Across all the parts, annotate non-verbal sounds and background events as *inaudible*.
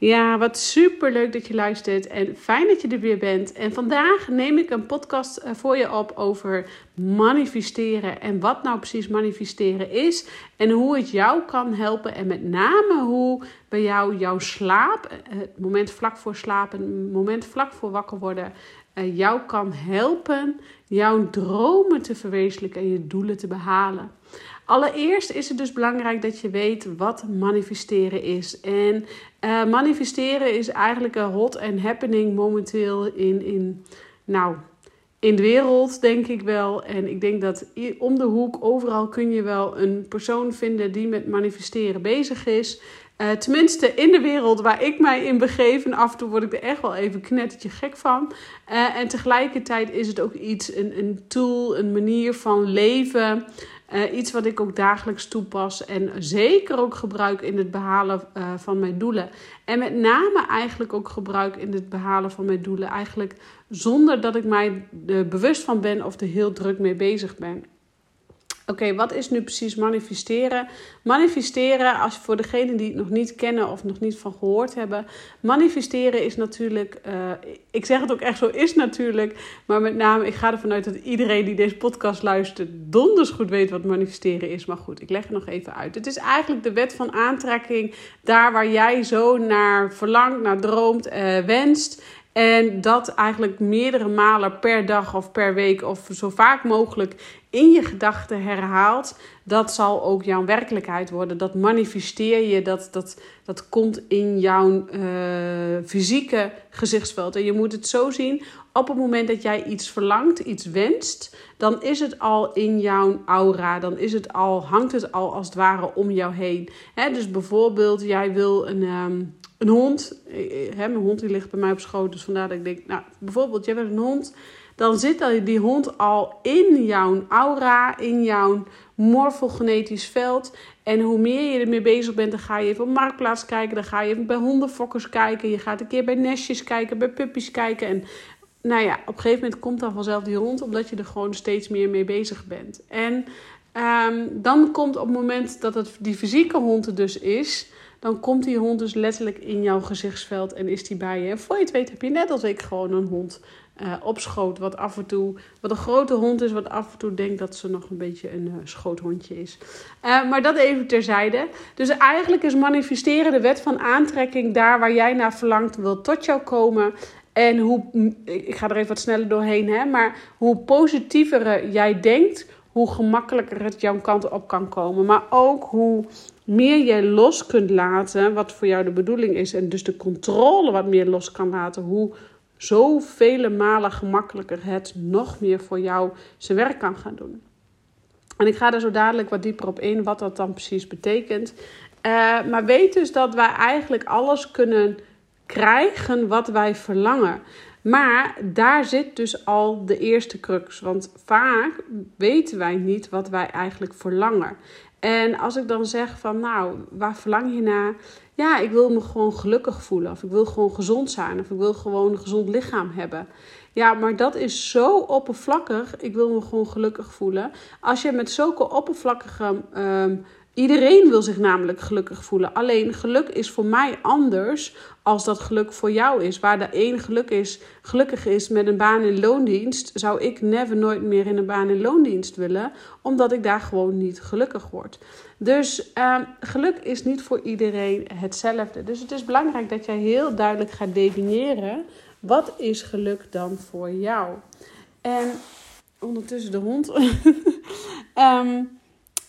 Ja, wat super leuk dat je luistert en fijn dat je er weer bent. En vandaag neem ik een podcast eh, voor je op over manifesteren en wat nou precies manifesteren is en hoe het jou kan helpen en met name hoe bij jou jouw slaap, eh, het moment vlak voor slapen, het moment vlak voor wakker worden, eh, jou kan helpen jouw dromen te verwezenlijken en je doelen te behalen. Allereerst is het dus belangrijk dat je weet wat manifesteren is. En uh, manifesteren is eigenlijk een hot and happening momenteel in, in, nou, in de wereld, denk ik wel. En ik denk dat om de hoek, overal kun je wel een persoon vinden die met manifesteren bezig is. Uh, tenminste, in de wereld waar ik mij in begeef. En af en toe word ik er echt wel even knettertje gek van. Uh, en tegelijkertijd is het ook iets, een, een tool, een manier van leven. Uh, iets wat ik ook dagelijks toepas en zeker ook gebruik in het behalen uh, van mijn doelen. En met name eigenlijk ook gebruik in het behalen van mijn doelen. Eigenlijk zonder dat ik mij er bewust van ben of er heel druk mee bezig ben. Oké, wat is nu precies manifesteren? Manifesteren, als voor degenen die het nog niet kennen of nog niet van gehoord hebben. Manifesteren is natuurlijk, uh, ik zeg het ook echt zo, is natuurlijk. Maar met name, ik ga ervan uit dat iedereen die deze podcast luistert, donders goed weet wat manifesteren is. Maar goed, ik leg het nog even uit. Het is eigenlijk de wet van aantrekking, daar waar jij zo naar verlangt, naar droomt, uh, wenst. En dat eigenlijk meerdere malen per dag of per week of zo vaak mogelijk in je gedachten herhaalt, dat zal ook jouw werkelijkheid worden. Dat manifesteer je, dat, dat, dat komt in jouw uh, fysieke gezichtsveld. En je moet het zo zien, op het moment dat jij iets verlangt, iets wenst, dan is het al in jouw aura. Dan is het al, hangt het al als het ware om jou heen. He, dus bijvoorbeeld, jij wil een, um, een hond. He, mijn hond die ligt bij mij op schoot, dus vandaar dat ik denk, nou, bijvoorbeeld, jij wil een hond dan zit die hond al in jouw aura, in jouw morfogenetisch veld. En hoe meer je ermee bezig bent, dan ga je even op Marktplaats kijken. Dan ga je even bij hondenfokkers kijken. Je gaat een keer bij nestjes kijken, bij puppies kijken. En nou ja, op een gegeven moment komt dan vanzelf die hond, omdat je er gewoon steeds meer mee bezig bent. En um, dan komt op het moment dat het die fysieke hond er dus is, dan komt die hond dus letterlijk in jouw gezichtsveld en is die bij je. En voor je het weet heb je net als ik gewoon een hond uh. Wat af en toe, wat een grote hond is, wat af en toe denkt dat ze nog een beetje een uh, schoothondje is. Uh, maar dat even terzijde. Dus eigenlijk is manifesteren de wet van aantrekking daar waar jij naar verlangt, wil tot jou komen. En hoe, ik ga er even wat sneller doorheen, hè, maar hoe positiever jij denkt, hoe gemakkelijker het jouw kant op kan komen. Maar ook hoe meer jij los kunt laten, wat voor jou de bedoeling is, en dus de controle wat meer los kan laten, hoe zoveel malen gemakkelijker het nog meer voor jou zijn werk kan gaan doen. En ik ga er zo dadelijk wat dieper op in, wat dat dan precies betekent. Uh, maar weet dus dat wij eigenlijk alles kunnen krijgen wat wij verlangen. Maar daar zit dus al de eerste crux. Want vaak weten wij niet wat wij eigenlijk verlangen. En als ik dan zeg van nou, waar verlang je naar? Ja, ik wil me gewoon gelukkig voelen. Of ik wil gewoon gezond zijn. Of ik wil gewoon een gezond lichaam hebben. Ja, maar dat is zo oppervlakkig. Ik wil me gewoon gelukkig voelen. Als je met zulke oppervlakkige um, Iedereen wil zich namelijk gelukkig voelen. Alleen geluk is voor mij anders als dat geluk voor jou is. Waar de een geluk is, gelukkig is met een baan in loondienst, zou ik never nooit meer in een baan in loondienst willen, omdat ik daar gewoon niet gelukkig word. Dus uh, geluk is niet voor iedereen hetzelfde. Dus het is belangrijk dat jij heel duidelijk gaat definiëren Wat is geluk dan voor jou? En ondertussen de hond. *laughs* Ehm,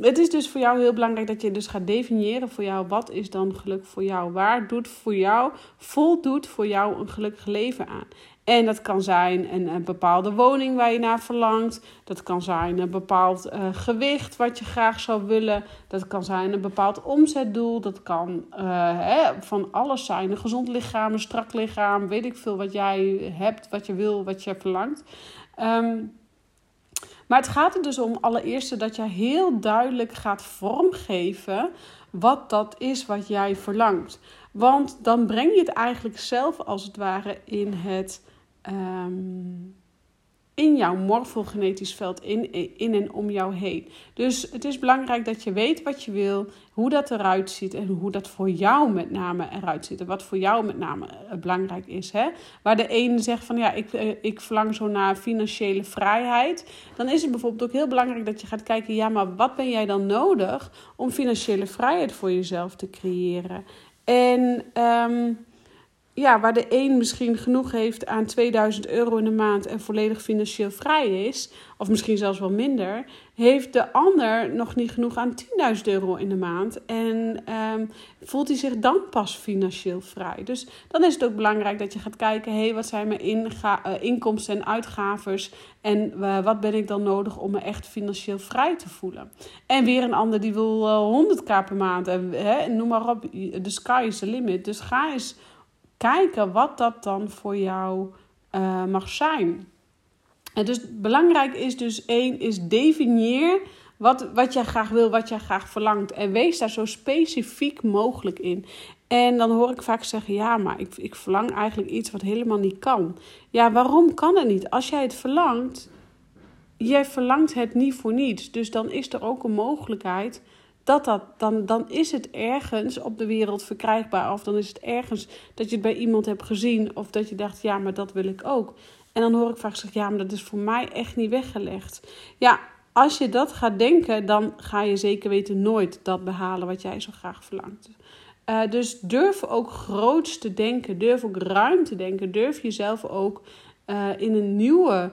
het is dus voor jou heel belangrijk dat je dus gaat definiëren voor jou wat is dan geluk voor jou. Waar doet voor jou, voldoet voor jou een gelukkig leven aan. En dat kan zijn een, een, bepaalde woning waar je naar verlangt. Dat kan zijn een bepaald uh, gewicht wat je graag zou willen. Dat kan zijn een bepaald omzetdoel. Dat kan uh, hè, van alles zijn. Een gezond lichaam, een strak lichaam. Weet ik veel wat jij hebt, wat je wil, wat je verlangt. Um, maar het gaat er dus om allereerst dat je heel duidelijk gaat vormgeven wat dat is wat jij verlangt. Want dan breng je het eigenlijk zelf als het ware in het. Um, in jouw morfogenetisch veld, in, in en om jou heen. Dus het is belangrijk dat je weet wat je wil, hoe dat eruit ziet en hoe dat voor jou met name eruit ziet. En wat voor jou met name eh, belangrijk is. Hè? Waar de ene zegt van ja, ik, eh, ik verlang zo naar financiële vrijheid. Dan is het bijvoorbeeld ook heel belangrijk dat je gaat kijken, ja, maar wat ben jij dan nodig om financiële vrijheid voor jezelf te creëren? En um, ja, waar de een misschien genoeg heeft aan 2000 euro in de maand en volledig financieel vrij is, of misschien zelfs wel minder, heeft de ander nog niet genoeg aan 10.000 euro in de maand en um, voelt hij zich dan pas financieel vrij. Dus dan is het ook belangrijk dat je gaat kijken, hé, hey, wat zijn mijn uh, inkomsten en uitgaves en uh, wat ben ik dan nodig om me echt financieel vrij te voelen. En weer een ander die wil uh, 100k per maand en hè, noem maar op, de sky is the limit. Dus ga eens kijken wat dat dan voor jou uh, mag zijn. En dus belangrijk is dus één, is definieer wat, wat jij graag wil, wat jij graag verlangt. En wees daar zo specifiek mogelijk in. En dan hoor ik vaak zeggen: ja, maar ik, ik verlang eigenlijk iets wat helemaal niet kan. Ja, waarom kan het niet? Als jij het verlangt, jij verlangt het niet voor niets. Dus dan is er ook een mogelijkheid dat dat, dan, dan is het ergens op de wereld verkrijgbaar. Of dan is het ergens dat je het bij iemand hebt gezien. Of dat je dacht, ja, maar dat wil ik ook. En dan hoor ik vaak zeggen, ja, maar dat is voor mij echt niet weggelegd. Ja, als je dat gaat denken, dan ga je zeker weten nooit dat behalen wat jij zo graag verlangt. Uh, dus durf ook groots te denken. Durf ook ruim te denken. Durf jezelf ook uh, in een nieuwe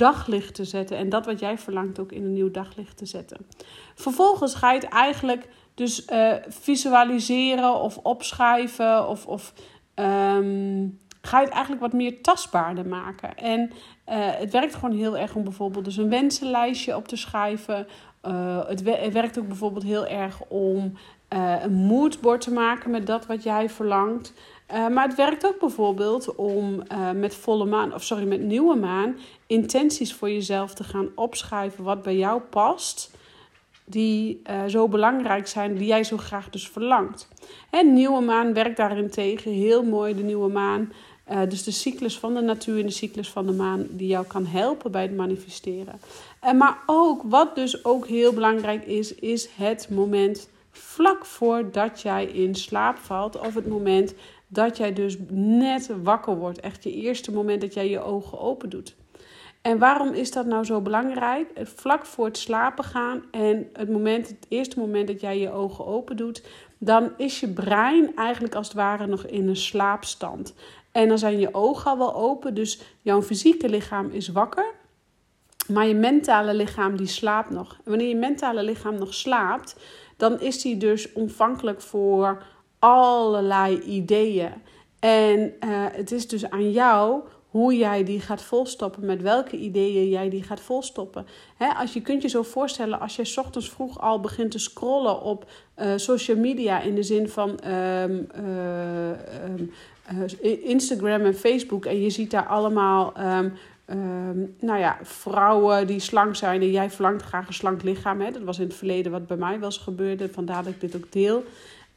daglicht te zetten. En dat wat jij verlangt ook in een nieuw daglicht te zetten. Vervolgens ga je het eigenlijk dus uh, visualiseren of opschrijven of, of um, ga je het eigenlijk wat meer tastbaarder maken. En uh, het werkt gewoon heel erg om bijvoorbeeld dus een wensenlijstje op te schrijven. Uh, het, het, werkt ook bijvoorbeeld heel erg om een moodboard te maken met dat wat jij verlangt. Uh, maar het werkt ook bijvoorbeeld om uh, met volle maan, of sorry, met nieuwe maan, intenties voor jezelf te gaan opschrijven wat bij jou past, die uh, zo belangrijk zijn, die jij zo graag dus verlangt. En nieuwe maan werkt daarin tegen heel mooi, de nieuwe maan. dus de cyclus van de natuur en de cyclus van de maan, die jou kan helpen bij het manifesteren. En maar ook, wat dus ook heel belangrijk is, is het moment vlak voordat jij in slaap valt, of het moment dat jij dus net wakker wordt. Echt je eerste moment dat jij je ogen open doet. En waarom is dat nou zo belangrijk? Vlak voor het slapen gaan en het, moment, het eerste moment dat jij je ogen open doet, dan is je brein eigenlijk als het ware nog in een slaapstand. En dan zijn je ogen al wel open, dus jouw fysieke lichaam is wakker. Maar je mentale lichaam die slaapt nog. En wanneer je mentale lichaam nog slaapt, dan is die dus ontvankelijk voor allerlei ideeën. En uh, het is dus aan jou hoe jij die gaat volstoppen, met welke ideeën jij die gaat volstoppen. Als je kunt je zo voorstellen, als je ochtends vroeg al begint te scrollen op uh, social media in de zin van um, uh, um, Instagram en Facebook en je ziet daar allemaal Um, nou ja, vrouwen die slank zijn en jij verlangt graag een slank lichaam. Hè? Dat was in het verleden wat bij mij wel eens gebeurde, vandaar dat ik dit ook deel.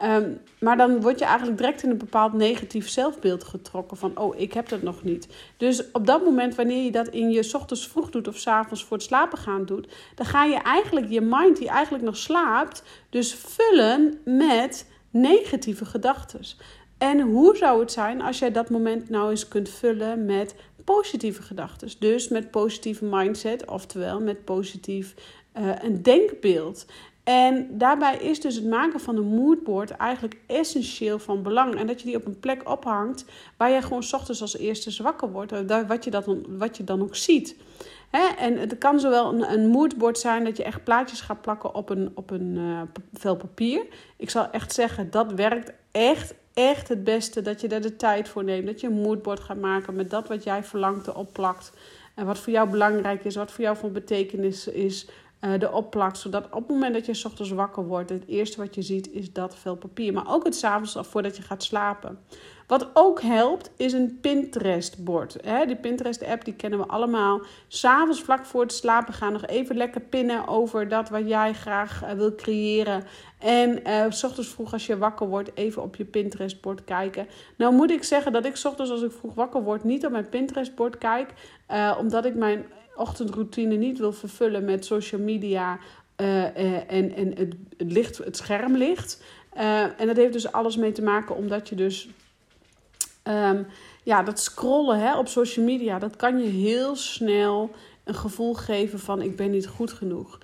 Um, maar dan word je eigenlijk direct in een bepaald negatief zelfbeeld getrokken van, oh, ik heb dat nog niet. Dus op dat moment, wanneer je dat in je ochtends vroeg doet of s avonds voor het slapen gaan doet, dan ga je eigenlijk je mind die eigenlijk nog slaapt, dus vullen met negatieve gedachten. En hoe zou het zijn als jij dat moment nou eens kunt vullen met positieve gedachten? Dus met positieve mindset, oftewel met positief uh, een denkbeeld. En daarbij is dus het maken van een moodboard eigenlijk essentieel van belang. En dat je die op een plek ophangt waar je gewoon ochtends als eerste zwakker wordt. Wat je, dat, wat je dan ook ziet. En het kan zowel een, een moodboard zijn dat je echt plaatjes gaat plakken op een, op een uh, vel papier. Ik zal echt zeggen, dat werkt echt, echt het beste. Dat je daar de tijd voor neemt. Dat je een moodboard gaat maken met dat wat jij verlangt erop plakt. En wat voor jou belangrijk is, wat voor jou van betekenis is uh, erop. Zodat op het moment dat je s ochtends wakker wordt, het eerste wat je ziet is dat vel papier. Maar ook het s'avonds voordat je gaat slapen. Wat ook helpt, is een Pinterest-bord. Die Pinterest-app die kennen we allemaal. S'avonds vlak voor het slapen gaan nog even lekker pinnen over dat wat jij graag uh, wil creëren. En uh, s ochtends vroeg als je wakker wordt, even op je Pinterest-bord kijken. Nou moet ik zeggen dat ik s ochtends als ik vroeg wakker word niet op mijn Pinterest-bord kijk. Omdat ik mijn ochtendroutine niet wil vervullen met social media en, en het, het, licht, het schermlicht. en dat heeft dus alles mee te maken omdat je dus Um, ja, dat scrollen hè, op social media, dat kan je heel snel een gevoel geven van ik ben niet goed genoeg.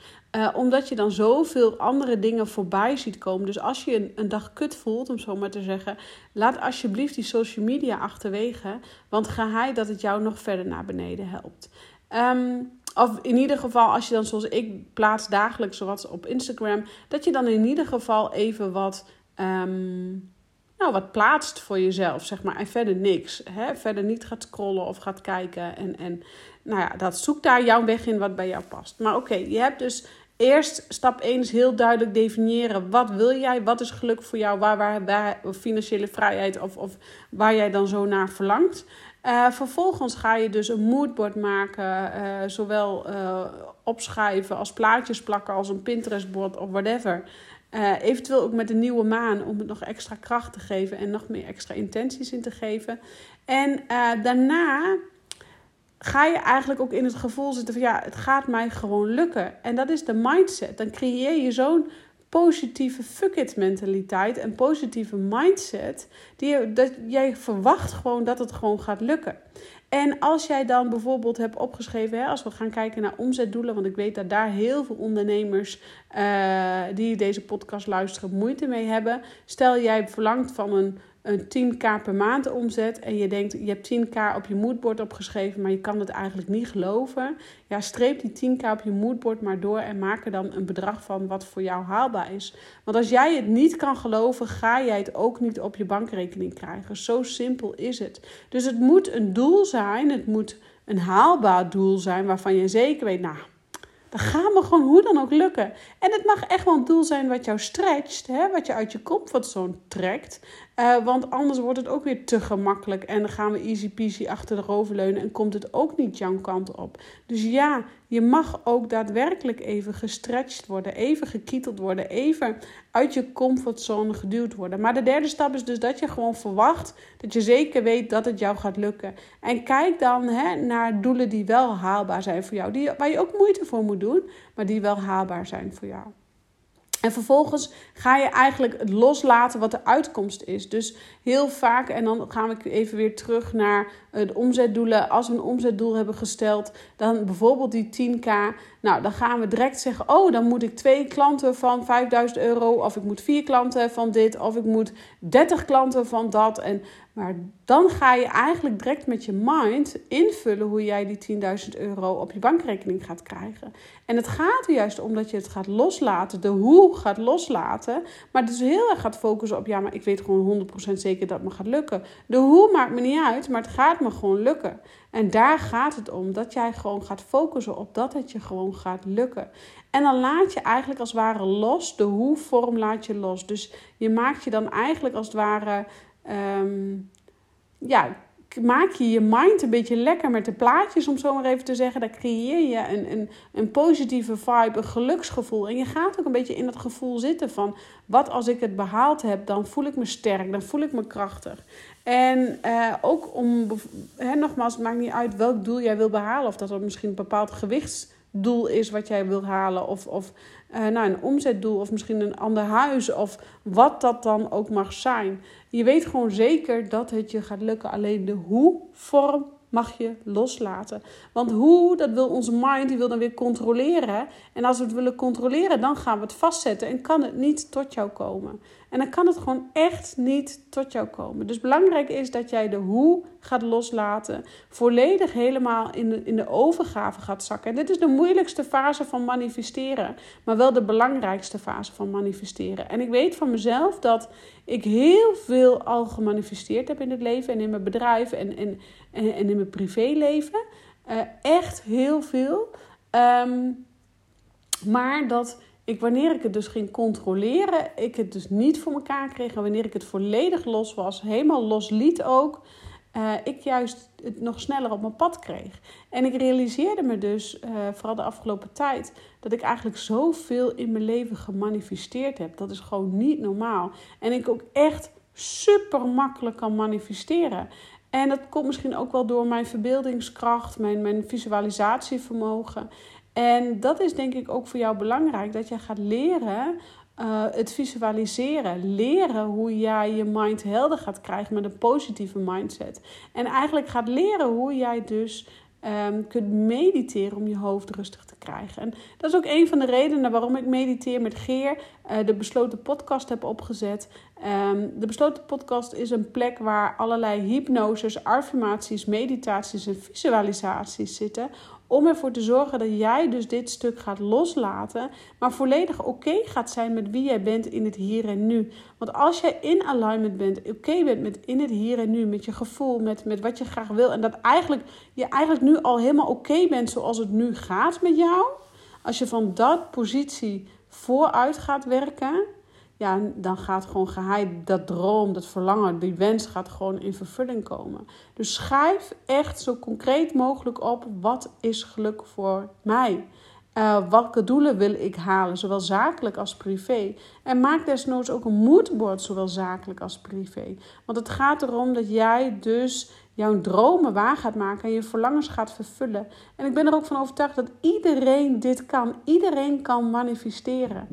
Omdat je dan zoveel andere dingen voorbij ziet komen. Dus als je een, een, dag kut voelt, om zo maar te zeggen, laat alsjeblieft die social media achterwege. Want ga hij dat het jou nog verder naar beneden helpt. Um, of in ieder geval, als je dan zoals ik plaats dagelijks wat op Instagram, dat je dan in ieder geval even wat. Um, nou, wat plaatst voor jezelf, zeg maar. En verder niks. Hè? Verder niet gaat scrollen of gaat kijken. En, en nou ja, dat zoekt daar jouw weg in wat bij jou past. Maar oké, je hebt dus eerst stap 1 is heel duidelijk definiëren. Wat wil jij? Wat is geluk voor jou? Waar, waar, waar financiële vrijheid of, of waar jij dan zo naar verlangt. Uh, vervolgens ga je dus een moodboard maken, uh, zowel uh, opschrijven als plaatjes plakken als een Pinterest-bord of whatever. Eventueel ook met de nieuwe maan om het nog extra kracht te geven en nog meer extra intenties in te geven. En daarna ga je eigenlijk ook in het gevoel zitten van ja, het gaat mij gewoon lukken. En dat is de mindset. Dan creëer je zo'n positieve fuck it mentaliteit en positieve mindset. Die, dat jij verwacht gewoon dat het gewoon gaat lukken. En als jij dan bijvoorbeeld hebt opgeschreven, hè, als we gaan kijken naar omzetdoelen, want ik weet dat daar heel veel ondernemers uh, die deze podcast luisteren moeite mee hebben. Stel jij verlangt van een een 10k per maand omzet en je denkt je hebt 10k op je moodboard opgeschreven, maar je kan het eigenlijk niet geloven. Ja, streep die 10k op je moodboard maar door en maak er dan een bedrag van wat voor jou haalbaar is. Want als jij het niet kan geloven, ga jij het ook niet op je bankrekening krijgen. Zo simpel is het. Dus het moet een doel zijn, het moet een haalbaar doel zijn waarvan je zeker weet, nou, dat gaat me gewoon hoe dan ook lukken. En het mag echt wel een doel zijn wat jou stretcht, hè? wat je uit je comfortzone trekt. Uh, want anders wordt het ook weer te gemakkelijk en dan gaan we easy peasy achter de rover leunen en komt het ook niet jouw kant op. Dus ja, je mag ook daadwerkelijk even gestretched worden, even gekieteld worden, even uit je comfortzone geduwd worden. Maar de derde stap is dus dat je gewoon verwacht dat je zeker weet dat het jou gaat lukken. En kijk dan hè, naar doelen die wel haalbaar zijn voor jou, die, waar je ook moeite voor moet doen, maar die wel haalbaar zijn voor jou. En vervolgens ga je eigenlijk het loslaten wat de uitkomst is. Dus heel vaak, en dan gaan we even weer terug naar de omzetdoelen. Als we een omzetdoel hebben gesteld, dan bijvoorbeeld die 10k. Nou, dan gaan we direct zeggen: Oh, dan moet ik twee klanten van 5000 euro. Of ik moet vier klanten van dit. Of ik moet 30 klanten van dat. En maar dan ga je eigenlijk direct met je mind invullen hoe jij die 10.000 euro op je bankrekening gaat krijgen. En het gaat er juist om dat je het gaat loslaten, de hoe gaat loslaten. Maar dus heel erg gaat focussen op, ja, maar ik weet gewoon 100% zeker dat me gaat lukken. De hoe maakt me niet uit, maar het gaat me gewoon lukken. En daar gaat het om, dat jij gewoon gaat focussen op dat het je gewoon gaat lukken. En dan laat je eigenlijk als het ware los, de hoe-vorm laat je los. Dus je maakt je dan eigenlijk als het ware Um, ja, maak je je mind een beetje lekker met de plaatjes, om zo maar even te zeggen. Daar creëer je een, een, een positieve vibe, een geluksgevoel. En je gaat ook een beetje in dat gevoel zitten van... wat als ik het behaald heb, dan voel ik me sterk, dan voel ik me krachtig. En uh, ook om, hè, nogmaals, het maakt niet uit welk doel jij wil behalen. Of dat er misschien een bepaald gewichtsdoel is wat jij wil halen. Of, of uh, nou, een omzetdoel of misschien een ander huis of wat dat dan ook mag zijn. Je weet gewoon zeker dat het je gaat lukken. Alleen de hoe-vorm mag je loslaten. Want hoe, dat wil onze mind, die wil dan weer controleren. En als we het willen controleren, dan gaan we het vastzetten en kan het niet tot jou komen. En dan kan het gewoon echt niet tot jou komen. Dus belangrijk is dat jij de hoe gaat loslaten. Volledig helemaal in de, in de overgave gaat zakken. En dit is de moeilijkste fase van manifesteren. Maar wel de belangrijkste fase van manifesteren. En ik weet van mezelf dat ik heel veel al gemanifesteerd heb in het leven. En in mijn bedrijf en, en, en, in mijn privéleven. Uh, echt heel veel. Ehm, maar dat ik, wanneer ik het dus ging controleren, ik het dus niet voor elkaar kreeg. En wanneer ik het volledig los was, helemaal los liet ook, uh, ik juist het nog sneller op mijn pad kreeg. En ik realiseerde me dus, uh, vooral de afgelopen tijd, dat ik eigenlijk zoveel in mijn leven gemanifesteerd heb. Dat is gewoon niet normaal. En ik ook echt super makkelijk kan manifesteren. En dat komt misschien ook wel door mijn verbeeldingskracht, mijn, mijn visualisatievermogen. En dat is denk ik ook voor jou belangrijk, dat jij gaat leren uh, het visualiseren. Leren hoe jij je mind helder gaat krijgen met een positieve mindset. En eigenlijk gaat leren hoe jij dus um, kunt mediteren om je hoofd rustig krijgen. En dat is ook een van de redenen waarom ik mediteer met Geer, uh, de besloten podcast heb opgezet. Um, de besloten podcast is een plek waar allerlei hypnoses, affirmaties, meditaties en visualisaties zitten om ervoor te zorgen dat jij dus dit stuk gaat loslaten, maar volledig oké gaat zijn met wie jij bent in het hier en nu. Want als jij in alignment bent, oké bent met in het hier en nu, met je gevoel, met, met wat je graag wil, en dat eigenlijk, je eigenlijk nu al helemaal oké bent zoals het nu gaat met jou, als je van dat positie vooruit gaat werken, ja, dan gaat gewoon geheid dat droom, dat verlangen, die wens gaat gewoon in vervulling komen. Dus schrijf echt zo concreet mogelijk op wat is geluk voor mij. Uh, welke doelen wil ik halen, zowel zakelijk als privé? En maak desnoods ook een moodboard, zowel zakelijk als privé. Want het gaat erom dat jij dus jouw dromen waar gaat maken en je verlangens gaat vervullen. En ik ben er ook van overtuigd dat iedereen dit kan. Iedereen kan manifesteren.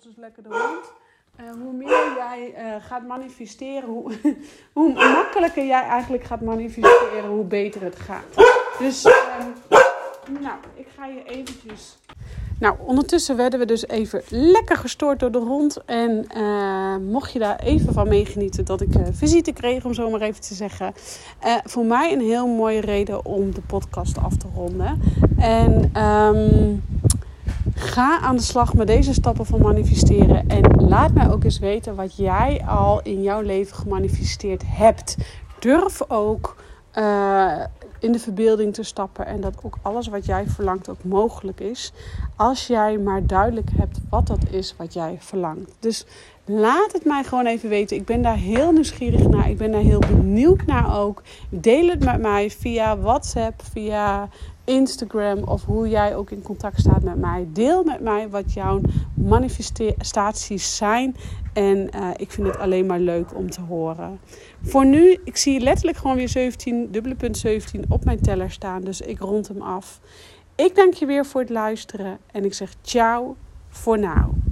Dus lekker de hond. Uh, hoe meer jij uh, gaat manifesteren, hoe, *laughs* hoe makkelijker jij eigenlijk gaat manifesteren, hoe beter het gaat. Dus, uh, nou, ik ga je eventjes nou, ondertussen werden we dus even lekker gestoord door de hond. En uh, mocht je daar even van meegenieten dat ik visite kreeg, om zo maar even te zeggen. Voor mij een heel mooie reden om de podcast af te ronden. En um, ga aan de slag met deze stappen van manifesteren. En laat mij ook eens weten wat jij al in jouw leven gemanifesteerd hebt. Durf ook in de verbeelding te stappen en dat ook alles wat jij verlangt ook mogelijk is. Als jij maar duidelijk hebt wat dat is wat jij verlangt. Dus laat het mij gewoon even weten. Ik ben daar heel nieuwsgierig naar. Ik ben daar heel benieuwd naar ook. Deel het met mij via WhatsApp, via Instagram of hoe jij ook in contact staat met mij. Deel met mij wat jouw manifestaties zijn. En uh, ik vind het alleen maar leuk om te horen. Voor nu, ik zie letterlijk gewoon weer 17, dubbele punt 17 op mijn teller staan. Dus ik rond hem af. Ik dank je weer voor het luisteren en ik zeg ciao voor nu.